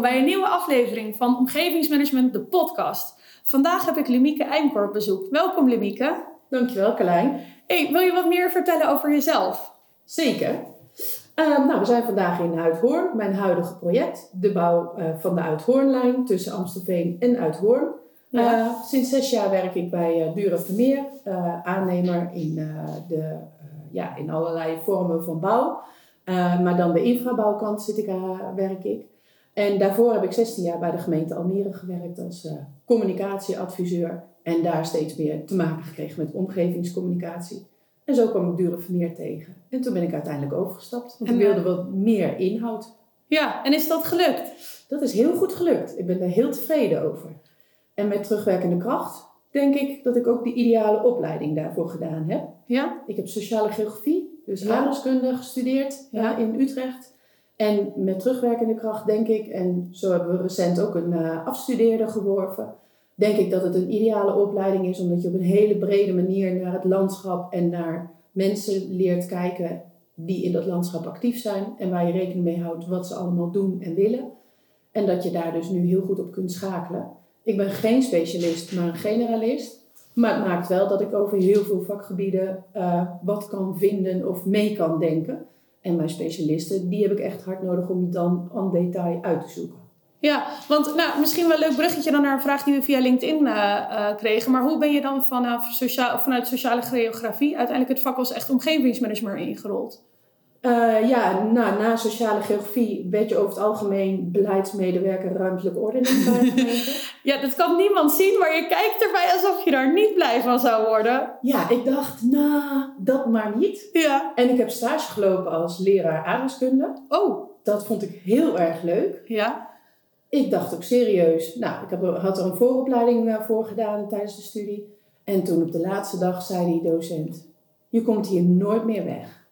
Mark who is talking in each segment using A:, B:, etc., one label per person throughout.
A: welkom bij een nieuwe aflevering van Omgevingsmanagement, de podcast. Vandaag heb ik Lemieke Eimkorp bezoek. Welkom Lemieke.
B: Dankjewel Carlijn.
A: Hey, wil je wat meer vertellen over jezelf?
B: Zeker. Uh, nou, we zijn vandaag in Uithoorn, mijn huidige project. De bouw uh, van de Uithoornlijn tussen Amstelveen en Uithoorn. Ja. Uh, sinds zes jaar werk ik bij uh, Dure Vermeer, aannemer in, de, ja, in allerlei vormen van bouw. maar dan de infrabouwkant zit ik, werk ik. En daarvoor heb ik 16 jaar bij de gemeente Almere gewerkt als uh, communicatieadviseur. En daar steeds meer te maken gekregen met omgevingscommunicatie. En zo kwam ik Dure Vermeer tegen. En toen ben ik uiteindelijk overgestapt. Want ik wilde wat meer inhoud.
A: Ja, en is dat gelukt?
B: Dat is heel goed gelukt. Ik ben er heel tevreden over. En met terugwerkende kracht denk ik dat ik ook de ideale opleiding daarvoor gedaan heb.
A: Ja?
B: Ik heb sociale geografie, dus ja. gestudeerd ja. in Utrecht. En met terugwerkende kracht denk ik, en zo hebben we recent ook een uh, afstudeerder geworven, denk ik dat het een ideale opleiding is, omdat je op een hele brede manier naar het landschap en naar mensen leert kijken die in dat landschap actief zijn en waar je rekening mee houdt wat ze allemaal doen en willen. En dat je daar dus nu heel goed op kunt schakelen. Ik ben geen specialist, maar een generalist. Maar het maakt wel dat ik over heel veel vakgebieden uh, wat kan vinden of mee kan denken. En mijn specialisten, die heb ik echt hard nodig om dan aan detail uit te zoeken.
A: Ja, want nou, misschien wel een leuk bruggetje dan naar een vraag die we via LinkedIn uh, uh, kregen. Maar hoe ben je dan vanaf sociaal, vanuit sociale geografie uiteindelijk het vak als echt omgevingsmanager ingerold?
B: Uh, ja, nou, na sociale geografie werd je over het algemeen beleidsmedewerker ruimtelijke ordening
A: Ja, dat kan niemand zien, maar je kijkt erbij alsof je daar niet blij van zou worden.
B: Ja, ik dacht, nou, dat maar niet.
A: Ja.
B: En ik heb stage gelopen als leraar aardrijkskunde.
A: Oh.
B: Dat vond ik heel erg leuk.
A: Ja.
B: Ik dacht ook serieus, nou, ik heb, had er een vooropleiding voor gedaan tijdens de studie. En toen op de laatste dag zei die docent, je komt hier nooit meer weg.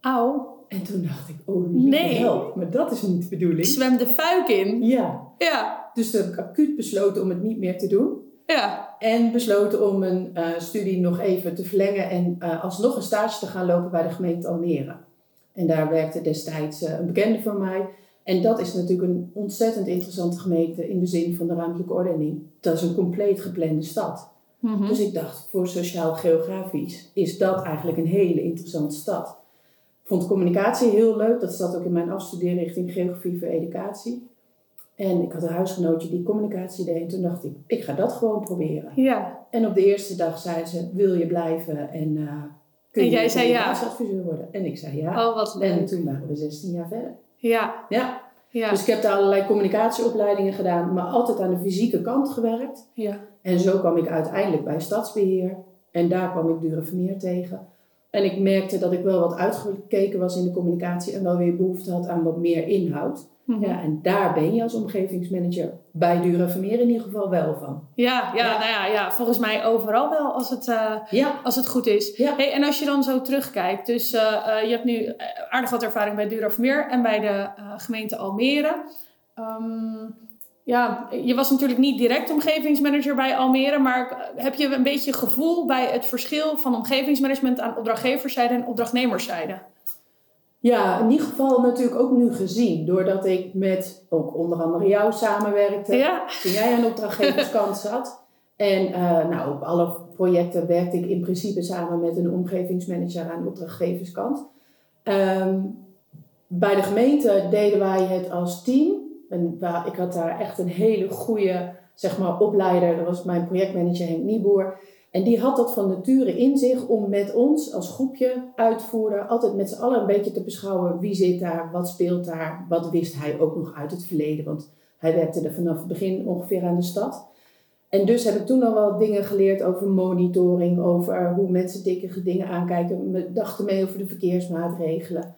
A: Auw.
B: En toen dacht ik, oh nee. help, maar dat is niet de bedoeling.
A: Zwem de fuik in.
B: Ja.
A: Ja.
B: Dus toen heb ik acuut besloten om het niet meer te doen.
A: Ja.
B: En besloten om mijn uh, studie nog even te verlengen en uh, alsnog een stage te gaan lopen bij de gemeente Almere. En daar werkte destijds uh, een bekende van mij. En dat is natuurlijk een ontzettend interessante gemeente in de zin van de ruimtelijke ordening. Dat is een compleet geplande stad.
A: Mm -hmm.
B: Dus ik dacht, voor sociaal-geografisch is dat eigenlijk een hele interessante stad. Ik vond communicatie heel leuk. Dat zat ook in mijn afstudeerrichting Geografie voor Educatie. En ik had een huisgenootje die communicatie deed. En toen dacht ik, ik ga dat gewoon proberen.
A: Ja.
B: En op de eerste dag zei ze, wil je blijven? En, uh, kun
A: en
B: je
A: jij zei ja.
B: adviseur worden? En ik zei ja.
A: Oh, wat leuk.
B: En toen waren we 16 jaar verder.
A: Ja.
B: Ja.
A: ja.
B: Dus ik heb daar allerlei communicatieopleidingen gedaan, maar altijd aan de fysieke kant gewerkt.
A: Ja.
B: En zo kwam ik uiteindelijk bij Stadsbeheer. En daar kwam ik Dure Vermeer tegen. En ik merkte dat ik wel wat uitgekeken was in de communicatie en wel weer behoefte had aan wat meer inhoud.
A: -hmm.
B: Ja, en daar ben je als omgevingsmanager bij Dure Vermeer in ieder geval wel van.
A: Ja, ja, ja. Nou ja, ja volgens mij overal wel als het, uh,
B: ja.
A: als het goed is.
B: Ja.
A: Hey, en als je dan zo terugkijkt, dus uh, uh, je hebt nu aardig wat ervaring bij Dure Vermeer en bij de gemeente Almere. Um, ja, je was natuurlijk niet direct omgevingsmanager bij Almere, maar heb je een beetje gevoel bij het verschil van omgevingsmanagement aan opdrachtgeverszijde en opdrachtnemerszijde?
B: Ja, in ieder geval natuurlijk ook nu gezien, doordat ik met ook onder andere jou samenwerkte,
A: ja.
B: toen jij aan de opdrachtgeverskant zat. En uh, nou, op alle projecten werkte ik in principe samen met een omgevingsmanager aan de opdrachtgeverskant. Um, bij de gemeente deden wij het als team. En ik had daar echt een hele goede zeg maar, opleider. Dat was mijn projectmanager Henk Nieboer. En die had dat van nature in zich om met ons als groepje uitvoerder altijd met z'n allen een beetje te beschouwen wie zit daar, wat speelt daar, wat wist hij ook nog uit het verleden. Want hij werkte er vanaf het begin ongeveer aan de stad. En dus heb ik toen al wel dingen geleerd over monitoring, over hoe mensen dikke dingen aankijken. We dachten mee over de verkeersmaatregelen.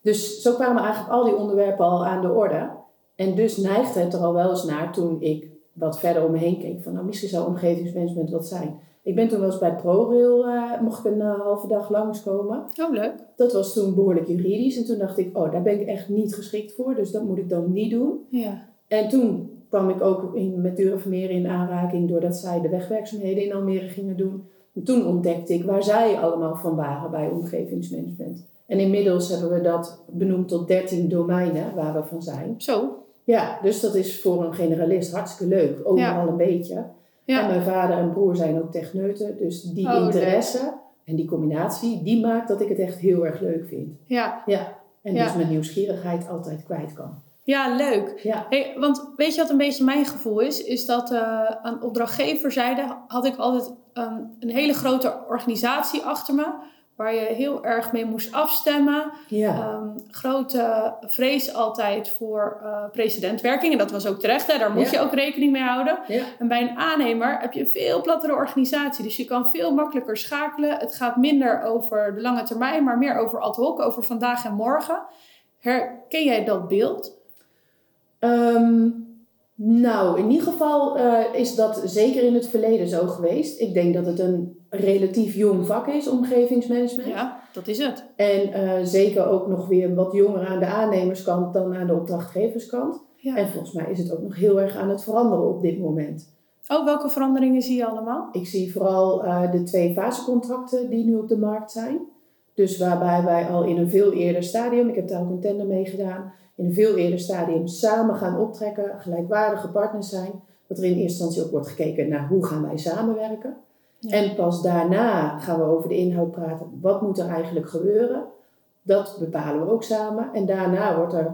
B: Dus zo kwamen eigenlijk al die onderwerpen al aan de orde. En dus neigde het er al wel eens naar toen ik wat verder om me heen keek. Van nou, misschien zou omgevingsmanagement wat zijn. Ik ben toen wel eens bij ProRail, uh, mocht ik een uh, halve dag langskomen.
A: Oh, leuk.
B: Dat was toen behoorlijk juridisch. En toen dacht ik, oh, daar ben ik echt niet geschikt voor. Dus dat moet ik dan niet doen.
A: Ja.
B: En toen kwam ik ook in, met Dure Vermeer in aanraking... doordat zij de wegwerkzaamheden in Almere gingen doen. En toen ontdekte ik waar zij allemaal van waren bij omgevingsmanagement. En inmiddels hebben we dat benoemd tot 13 domeinen waar we van zijn.
A: Zo.
B: Ja, dus dat is voor een generalist hartstikke leuk. Overal een beetje.
A: Ja.
B: En mijn vader en broer zijn ook techneuten. Dus die
A: Oh,
B: interesse en die combinatie, die maakt dat ik het echt heel erg leuk vind.
A: Ja.
B: Ja. En
A: Ja.
B: dus mijn nieuwsgierigheid altijd kwijt kan.
A: ja, leuk.
B: Ja.
A: Hey, want weet je wat een beetje mijn gevoel is? Is dat eh aan opdrachtgeverzijde had ik altijd ehm, een hele grote organisatie achter me. Waar je heel erg mee moest afstemmen.
B: Ja.
A: Ehm, grote vrees altijd voor eh precedentwerking. En dat was ook terecht, hè? daar moet
B: Ja.
A: je ook rekening mee houden.
B: ja.
A: En bij een aannemer heb je een veel plattere organisatie. Dus je kan veel makkelijker schakelen. Het gaat minder over de lange termijn, maar meer over ad hoc, over vandaag en morgen. Herken jij dat beeld?
B: Ehm, nou, in ieder geval eh, is dat zeker in het verleden zo geweest. Ik denk dat het een relatief jong vak is, omgevingsmanagement.
A: Ja, dat is het.
B: En eh, zeker ook nog weer wat jonger aan de aannemerskant dan aan de opdrachtgeverskant.
A: Ja.
B: En volgens mij is het ook nog heel erg aan het veranderen op dit moment.
A: Oh, welke veranderingen zie je allemaal?
B: Ik zie vooral eh, de twee fasecontracten die nu op de markt zijn. Dus waarbij wij al in een veel eerder stadium, ik heb daar ook een tender mee gedaan, in een veel eerder stadium samen gaan optrekken, gelijkwaardige partners zijn. Dat er in eerste instantie ook wordt gekeken naar hoe gaan wij samenwerken.
A: Ja.
B: En pas daarna gaan we over de inhoud praten. Wat moet er eigenlijk gebeuren? Dat bepalen we ook samen. En daarna wordt er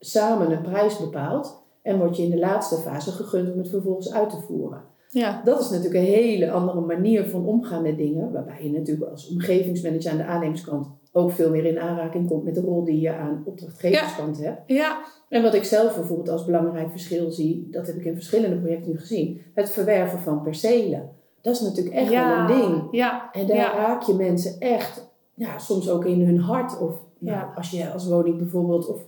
B: samen een prijs bepaald. En wordt je in de laatste fase gegund om het vervolgens uit te voeren.
A: Ja,
B: Dat is natuurlijk een hele andere manier van omgaan met dingen. Waarbij je natuurlijk als omgevingsmanager aan de aannemerskant ook veel meer in aanraking komt met de rol die je aan opdrachtgeverskant hebt.
A: ja,
B: En wat ik zelf bijvoorbeeld als belangrijk verschil zie, dat heb ik in verschillende projecten nu gezien, het verwerven van percelen. Dat is natuurlijk echt
A: ja,
B: wel een ding.
A: Ja,
B: En daar
A: ja.
B: raak je mensen echt, ja, soms ook in hun hart. Of nou,
A: Ja.
B: als je als woning bijvoorbeeld, of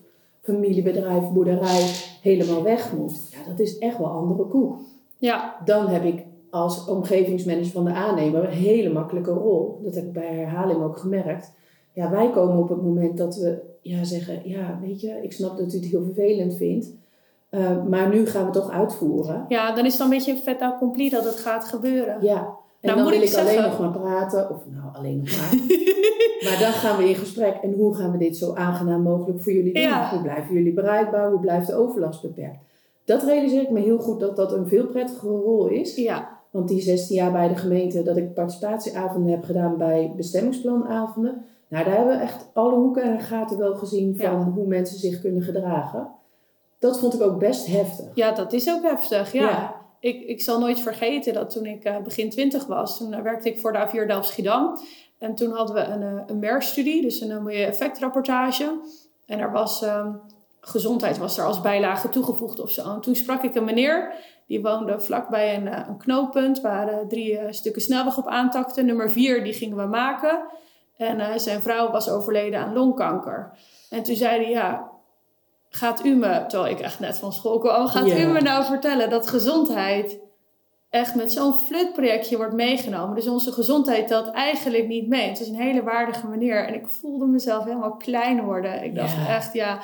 B: familiebedrijf, boerderij, helemaal weg moet. Ja, dat is echt wel andere koek.
A: ja,
B: Dan heb ik als omgevingsmanager van de aannemer een hele makkelijke rol. Dat heb ik bij herhaling ook gemerkt. Ja, wij komen op het moment dat we ja, zeggen, ja, weet je, ik snap dat u het heel vervelend vindt. Eh, maar nu gaan we toch uitvoeren.
A: ja, dan is het dan een beetje fait accompli dat het gaat gebeuren.
B: Ja, en
A: Nou,
B: dan
A: moet
B: wil
A: ik
B: ik, alleen nog maar praten. Of nou, alleen nog maar. maar dan gaan we in gesprek. En hoe gaan we dit zo aangenaam mogelijk voor jullie doen?
A: Ja.
B: Hoe blijven jullie bereikbaar? Hoe blijft de overlast beperkt? Dat realiseer ik me heel goed dat dat een veel prettigere rol is.
A: Ja,
B: Want die 16 jaar bij de gemeente dat ik participatieavonden heb gedaan bij bestemmingsplanavonden. Nou, daar hebben we echt alle hoeken en gaten wel gezien van
A: Ja.
B: hoe mensen zich kunnen gedragen. Dat vond ik ook best heftig.
A: ja, dat is ook heftig. Ja.
B: Ja.
A: Ik, ik zal nooit vergeten dat toen ik eh, begin twintig was, toen eh, werkte ik voor de A4 Delft Schiedam. En toen hadden we een, eh, een MER-studie, dus een milieu-effectrapportage. En er was, ehm, gezondheid was er als bijlage toegevoegd of zo. En toen sprak ik een meneer, die woonde vlakbij een, een knooppunt waar drie stukken snelweg op aantakten. Nummer vier, die gingen we maken. En zijn vrouw was overleden aan longkanker. En toen zei hij, ja, gaat u me, terwijl ik echt net van school kwam, gaat u me nou vertellen dat gezondheid echt met zo'n flutprojectje wordt meegenomen. Dus onze gezondheid telt eigenlijk niet mee. Het is een hele waardige manier. En ik voelde mezelf helemaal klein worden. Ik dacht echt, ja,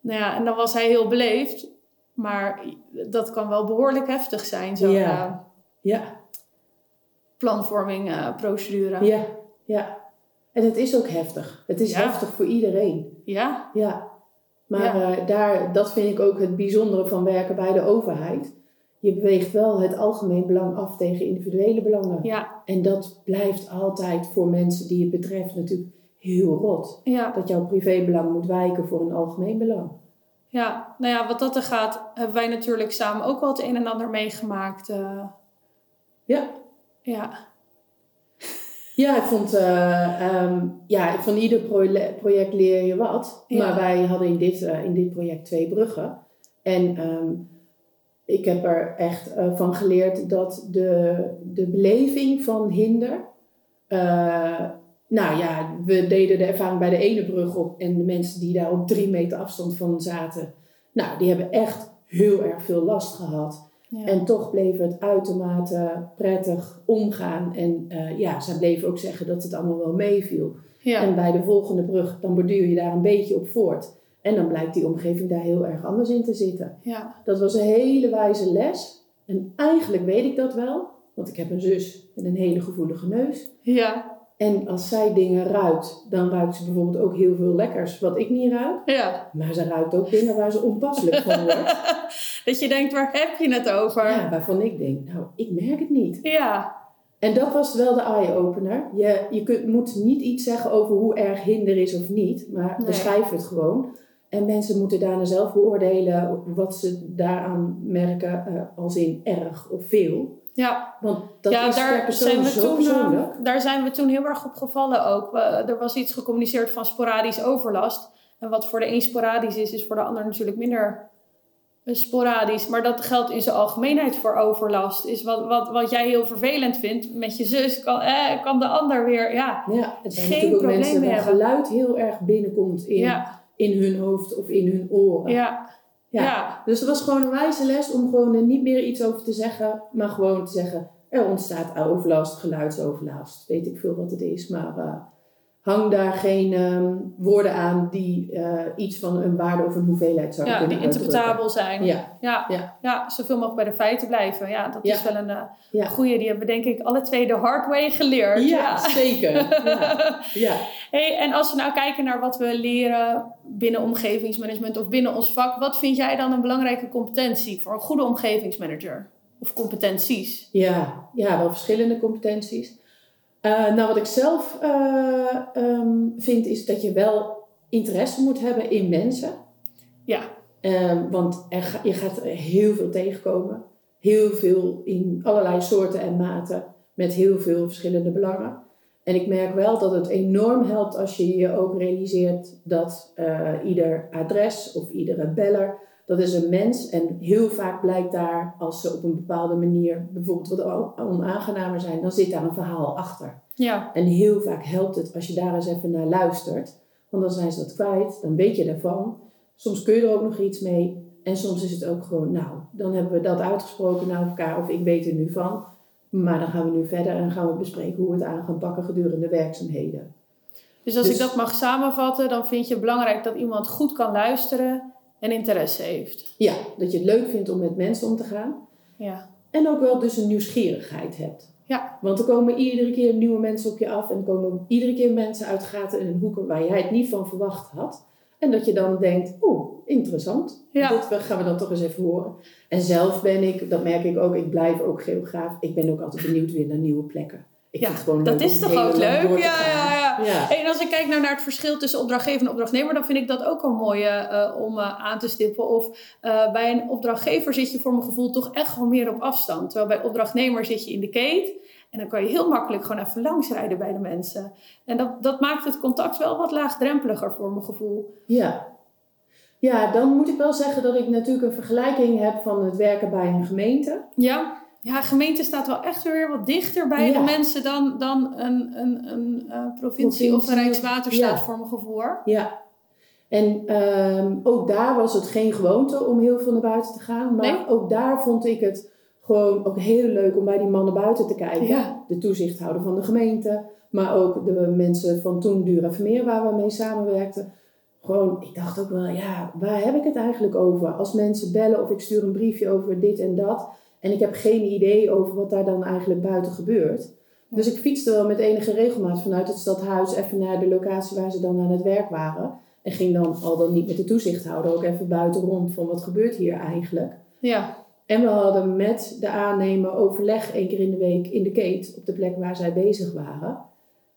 A: nou ja, en dan was hij heel beleefd. Maar dat kan wel behoorlijk heftig zijn, zo'n
B: Ja.
A: eh,
B: Ja,
A: planvorming procedure.
B: ja, ja. En het is ook heftig. Het is
A: Ja.
B: heftig voor iedereen.
A: Ja,
B: Ja. Maar
A: Ja.
B: eh, daar, dat vind ik ook het bijzondere van werken bij de overheid. Je beweegt wel het algemeen belang af tegen individuele belangen.
A: ja,
B: En dat blijft altijd voor mensen die het betreft natuurlijk heel rot.
A: ja.
B: Dat jouw privébelang moet wijken voor een algemeen belang.
A: Ja, nou ja, wat dat er gaat, hebben wij natuurlijk samen ook wel het een en ander meegemaakt. eh.
B: Ja.
A: ja,
B: Ja, ik vond, eh, ehm, ja, van ieder proje- project leer je wat.
A: Ja.
B: Maar wij hadden in dit, eh, in dit project twee bruggen. En ehm, ik heb er echt eh, van geleerd dat de, de beleving van hinder... nou ja, we deden de ervaring bij de ene brug op. En de mensen die daar op drie meter afstand van zaten... Nou, die hebben echt heel erg veel last gehad.
A: Ja.
B: En toch bleef het uitermate prettig omgaan. En eh, ja, zij bleven ook zeggen dat het allemaal wel meeviel.
A: ja.
B: En bij de volgende brug, dan borduur je daar een beetje op voort. En dan blijkt die omgeving daar heel erg anders in te zitten.
A: ja.
B: Dat was een hele wijze les. En eigenlijk weet ik dat wel. Want ik heb een zus met een hele gevoelige neus.
A: ja.
B: En als zij dingen ruikt, dan ruikt ze bijvoorbeeld ook heel veel lekkers wat ik niet ruik.
A: Ja.
B: Maar ze ruikt ook dingen waar ze onpasselijk van wordt.
A: dat je denkt, waar heb je het over?
B: Ja, waarvan ik denk, nou, ik merk het niet.
A: Ja.
B: En dat was wel de eye-opener. Je, je kunt, moet niet iets zeggen over hoe erg hinder is of niet, maar
A: Nee.
B: beschrijf het gewoon. En mensen moeten daarna zelf beoordelen wat ze daaraan merken eh, als in erg of veel.
A: Ja,
B: Want dat
A: ja
B: is
A: daar, zijn we
B: zo
A: toen, eh, daar zijn we toen heel erg op gevallen ook. Er was iets gecommuniceerd van sporadisch overlast. En wat voor de een sporadisch is, is voor de ander natuurlijk minder eh, sporadisch. Maar dat geldt in zijn algemeenheid voor overlast. Is wat, wat, wat jij heel vervelend vindt met je zus, kan, eh, kan de ander weer. Ja,
B: Ja, het zijn
A: Geen
B: natuurlijk ook
A: probleem
B: mensen waar geluid heel erg binnenkomt in,
A: ja,
B: in hun hoofd of in hun oren.
A: ja,
B: Ja.
A: ja.
B: Dus het was gewoon een wijze les om gewoon er niet meer iets over te zeggen, maar gewoon te zeggen, er ontstaat overlast, geluidsoverlast, weet ik veel wat het is, maar eh, hang daar geen ehm, woorden aan die eh, iets van een waarde of een hoeveelheid zouden
A: Ja,
B: kunnen
A: die interpretabel zijn.
B: Ja,
A: Ja,
B: Ja.
A: ja. zoveel mogelijk bij de feiten blijven. Ja, dat is wel een eh goede. Die hebben we denk ik alle twee de hard way geleerd.
B: ja, zeker. Ja. ja.
A: Hey, en als we nou kijken naar wat we leren binnen omgevingsmanagement of binnen ons vak, wat vind jij dan een belangrijke competentie voor een goede omgevingsmanager? Of competenties?
B: Ja, ja, wel verschillende competenties. Eh, nou, wat ik zelf eh, ehm, vind, is dat je wel interesse moet hebben in mensen.
A: Ja,
B: Ehm, want er ga- je gaat er heel veel tegenkomen. Heel veel in allerlei soorten en maten. Met heel veel verschillende belangen. En ik merk wel dat het enorm helpt als je je ook realiseert dat eh, ieder adres of iedere beller, dat is een mens. En heel vaak blijkt daar, als ze op een bepaalde manier bijvoorbeeld wat on- onaangenamer zijn, dan zit daar een verhaal achter.
A: ja,
B: En heel vaak helpt het als je daar eens even naar luistert. Want dan zijn ze dat kwijt, dan weet je daarvan. Soms kun je er ook nog iets mee. En soms is het ook gewoon, nou, dan hebben we dat uitgesproken naar elkaar of ik weet er nu van. Maar dan gaan we nu verder en gaan we bespreken hoe we het aan gaan pakken gedurende werkzaamheden.
A: dus als
B: Dus-
A: ik dat mag samenvatten, dan vind je het belangrijk dat iemand goed kan luisteren en interesse heeft.
B: Ja, dat je het leuk vindt om met mensen om te gaan.
A: Ja,
B: En ook wel dus een nieuwsgierigheid hebt.
A: Ja.
B: Want er komen iedere keer nieuwe mensen op je af. En er komen iedere keer mensen uit gaten en hoeken waar jij het niet van verwacht had. En dat je dan denkt, oeh, interessant.
A: ja.
B: Dit gaan we dan toch eens even horen. En zelf ben ik, dat merk ik ook, ik blijf ook geograaf. Ik ben ook altijd benieuwd weer naar nieuwe plekken. Ik
A: Ja,
B: gewoon
A: dat is toch ook leuk? Ja, ja, ja. En als ik kijk nou naar het verschil tussen opdrachtgever en opdrachtnemer, dan vind ik dat ook een mooie eh, om eh, aan te stippen. Of eh, bij een opdrachtgever zit je voor mijn gevoel toch echt gewoon meer op afstand. Terwijl bij opdrachtnemer zit je in de keet. En dan kan je heel makkelijk gewoon even langsrijden bij de mensen. En dat, dat maakt het contact wel wat laagdrempeliger voor mijn gevoel.
B: Ja. ja, dan moet ik wel zeggen dat ik natuurlijk een vergelijking heb van het werken bij een gemeente.
A: Ja, ja gemeente staat wel echt weer wat dichter bij
B: Ja.
A: de mensen dan, dan een, een, een eh, provincie, of een Rijkswaterstaat
B: ja.
A: voor mijn gevoel.
B: Ja. En ehm, ook daar was het geen gewoonte om heel veel naar buiten te gaan. Maar
A: Nee?
B: ook daar vond ik het gewoon ook heel leuk om bij die mannen buiten te kijken.
A: Ja.
B: De toezichthouder van de gemeente. Maar ook de mensen van toen Dura Vermeer waar we mee samenwerkten. Gewoon, ik dacht ook wel, ja, waar heb ik het eigenlijk over? Als mensen bellen of ik stuur een briefje over dit en dat. En ik heb geen idee over wat daar dan eigenlijk buiten gebeurt. Dus ik fietste wel met enige regelmaat vanuit het stadhuis even naar de locatie waar ze dan aan het werk waren. En ging dan al dan niet met de toezichthouder ook even buiten rond van wat gebeurt hier eigenlijk.
A: Ja,
B: En we hadden met de aannemer overleg één keer in de week in de keet op de plek waar zij bezig waren.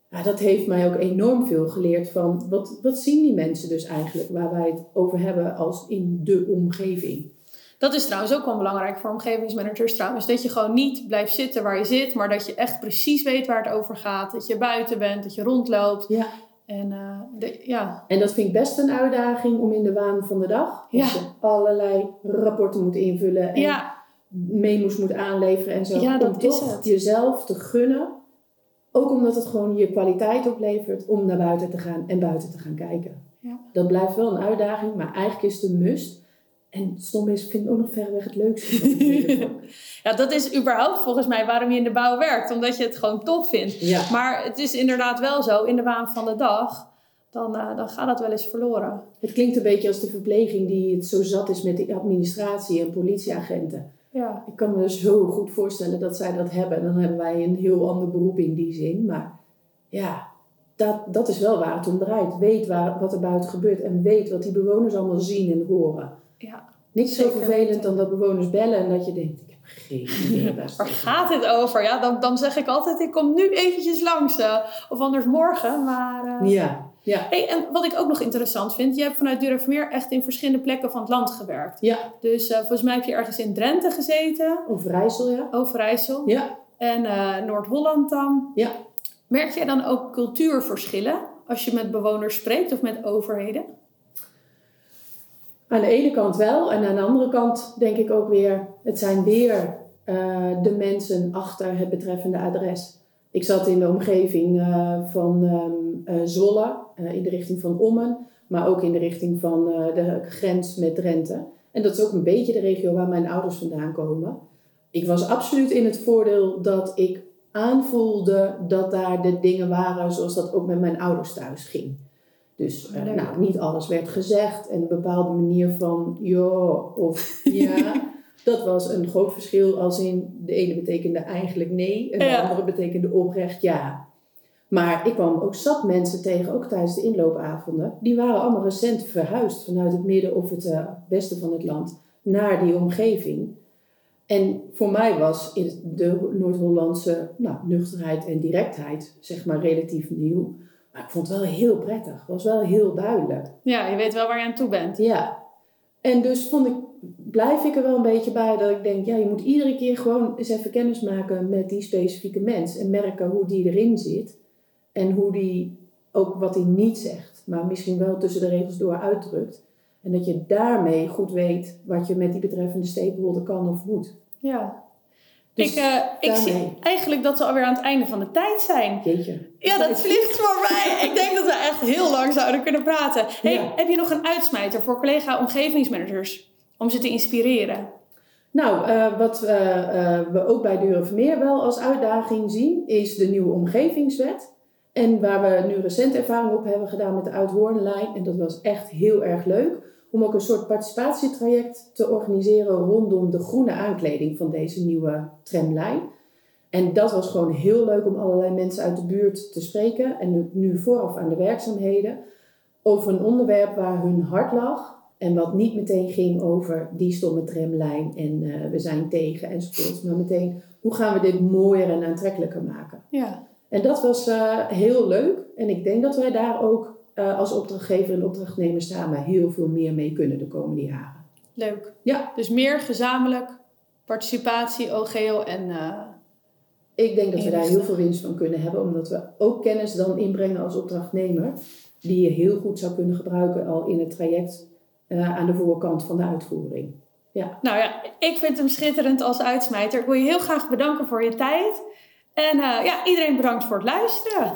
B: Ja, dat heeft mij ook enorm veel geleerd van wat, wat zien die mensen dus eigenlijk waar wij het over hebben als in de omgeving.
A: Dat is trouwens ook wel belangrijk voor omgevingsmanagers trouwens. Dat je gewoon niet blijft zitten waar je zit, maar dat je echt precies weet waar het over gaat. Dat je buiten bent, dat je rondloopt.
B: Ja.
A: En eh, de, ja,
B: En dat vind ik best een uitdaging om in de waan van de dag,
A: Ja.
B: als je allerlei rapporten moet invullen en
A: ja,
B: memo's moet aanleveren en zo.
A: Ja, dat
B: om
A: is
B: toch
A: het.
B: jezelf te gunnen. Ook omdat het gewoon je kwaliteit oplevert om naar buiten te gaan en buiten te gaan kijken.
A: Ja.
B: Dat blijft wel een uitdaging, maar eigenlijk is het een must. En stom is, ik vind het ook nog verreweg het leukste.
A: ja, dat is überhaupt volgens mij waarom je in de bouw werkt. Omdat je het gewoon tof vindt.
B: ja.
A: Maar het is inderdaad wel zo, in de waan van de dag, dan, eh, dan gaat dat wel eens verloren.
B: Het klinkt een beetje als de verpleging die het zo zat is met de administratie en politieagenten.
A: Ja,
B: Ik kan me zo goed voorstellen dat zij dat hebben. Dan hebben wij een heel ander beroep in die zin. Maar ja, dat, dat is wel waar het om draait. Weet waar, wat er buiten gebeurt en weet wat die bewoners allemaal zien en horen.
A: Ja,
B: Niks zo vervelend dan dat bewoners bellen en dat je denkt, ik heb geen idee waar het
A: gaat dit over? Ja, dan, dan zeg ik altijd, ik kom nu eventjes langs. eh, of anders morgen. Maar, eh,
B: Ja, ja,
A: Hey, en wat ik ook nog interessant vind, je hebt vanuit Durfmeer echt in verschillende plekken van het land gewerkt.
B: ja.
A: Dus eh, volgens mij heb je ergens in Drenthe gezeten,
B: Overijssel, ja.
A: Overijssel
B: Ja,
A: en Noord-Holland dan.
B: ja.
A: Merk jij dan ook cultuurverschillen als je met bewoners spreekt of met overheden?
B: Aan de ene kant wel en aan de andere kant denk ik ook weer, het zijn weer eh, de mensen achter het betreffende adres. Ik zat in de omgeving eh, van eh, Zwolle, in de richting van Ommen, maar ook in de richting van de grens met Drenthe. En dat is ook een beetje de regio waar mijn ouders vandaan komen. Ik was absoluut in het voordeel dat ik aanvoelde dat daar de dingen waren zoals dat ook met mijn ouders thuis ging. Dus eh,
A: Leuk.
B: nou, niet alles werd gezegd en een bepaalde manier van ja of ja. dat was een groot verschil als in de ene betekende eigenlijk nee en de
A: Ja.
B: andere betekende oprecht ja. Maar ik kwam ook zat mensen tegen, ook tijdens de inloopavonden. Die waren allemaal recent verhuisd vanuit het midden of het eh, westen van het land naar die omgeving. En voor mij was de Noord-Hollandse nou, nuchterheid en directheid zeg maar relatief nieuw. Maar ik vond het wel heel prettig. Het was wel heel duidelijk.
A: Ja, je weet wel waar je aan toe bent.
B: Ja. En dus vond ik, blijf ik er wel een beetje bij dat ik denk, ja, je moet iedere keer gewoon eens even kennis maken met die specifieke mens. En merken hoe die erin zit. En hoe die ook wat hij niet zegt, maar misschien wel tussen de regels door uitdrukt. En dat je daarmee goed weet wat je met die betreffende stakeholder kan of moet.
A: Ja.
B: Dus
A: ik eh, ik zie eigenlijk dat we alweer aan het einde van de tijd zijn.
B: Jeetje.
A: Ja, dat vliegt voorbij. Ik denk dat we echt heel lang zouden kunnen praten. Hey,
B: Ja.
A: Heb je nog een uitsmijter voor collega omgevingsmanagers om ze te inspireren?
B: Nou, eh, wat eh, we ook bij Durenvermeer wel als uitdaging zien, is de nieuwe omgevingswet. En waar we nu recent ervaring op hebben gedaan met de Uithoornlijn. En dat was echt heel erg leuk. Om ook een soort participatietraject te organiseren rondom de groene aankleding van deze nieuwe tramlijn. En dat was gewoon heel leuk om allerlei mensen uit de buurt te spreken. En nu, nu vooraf aan de werkzaamheden. Over een onderwerp waar hun hart lag. En wat niet meteen ging over die stomme tramlijn en eh, we zijn tegen enzovoort. Maar meteen, hoe gaan we dit mooier en aantrekkelijker maken?
A: Ja.
B: En dat was eh, heel leuk. En ik denk dat wij daar ook eh, als opdrachtgever en opdrachtnemer samen heel veel meer mee kunnen de komende jaren.
A: Leuk.
B: Ja.
A: Dus meer gezamenlijk, participatie, OGO en... eh,
B: Ik denk dat we daar heel veel winst van kunnen hebben, omdat we ook kennis dan inbrengen als opdrachtnemer, die je heel goed zou kunnen gebruiken al in het traject eh, aan de voorkant van de uitvoering.
A: Nou ja, ik vind hem schitterend als uitsmijter. Ik wil je heel graag bedanken voor je tijd. En ja, iedereen bedankt voor het luisteren.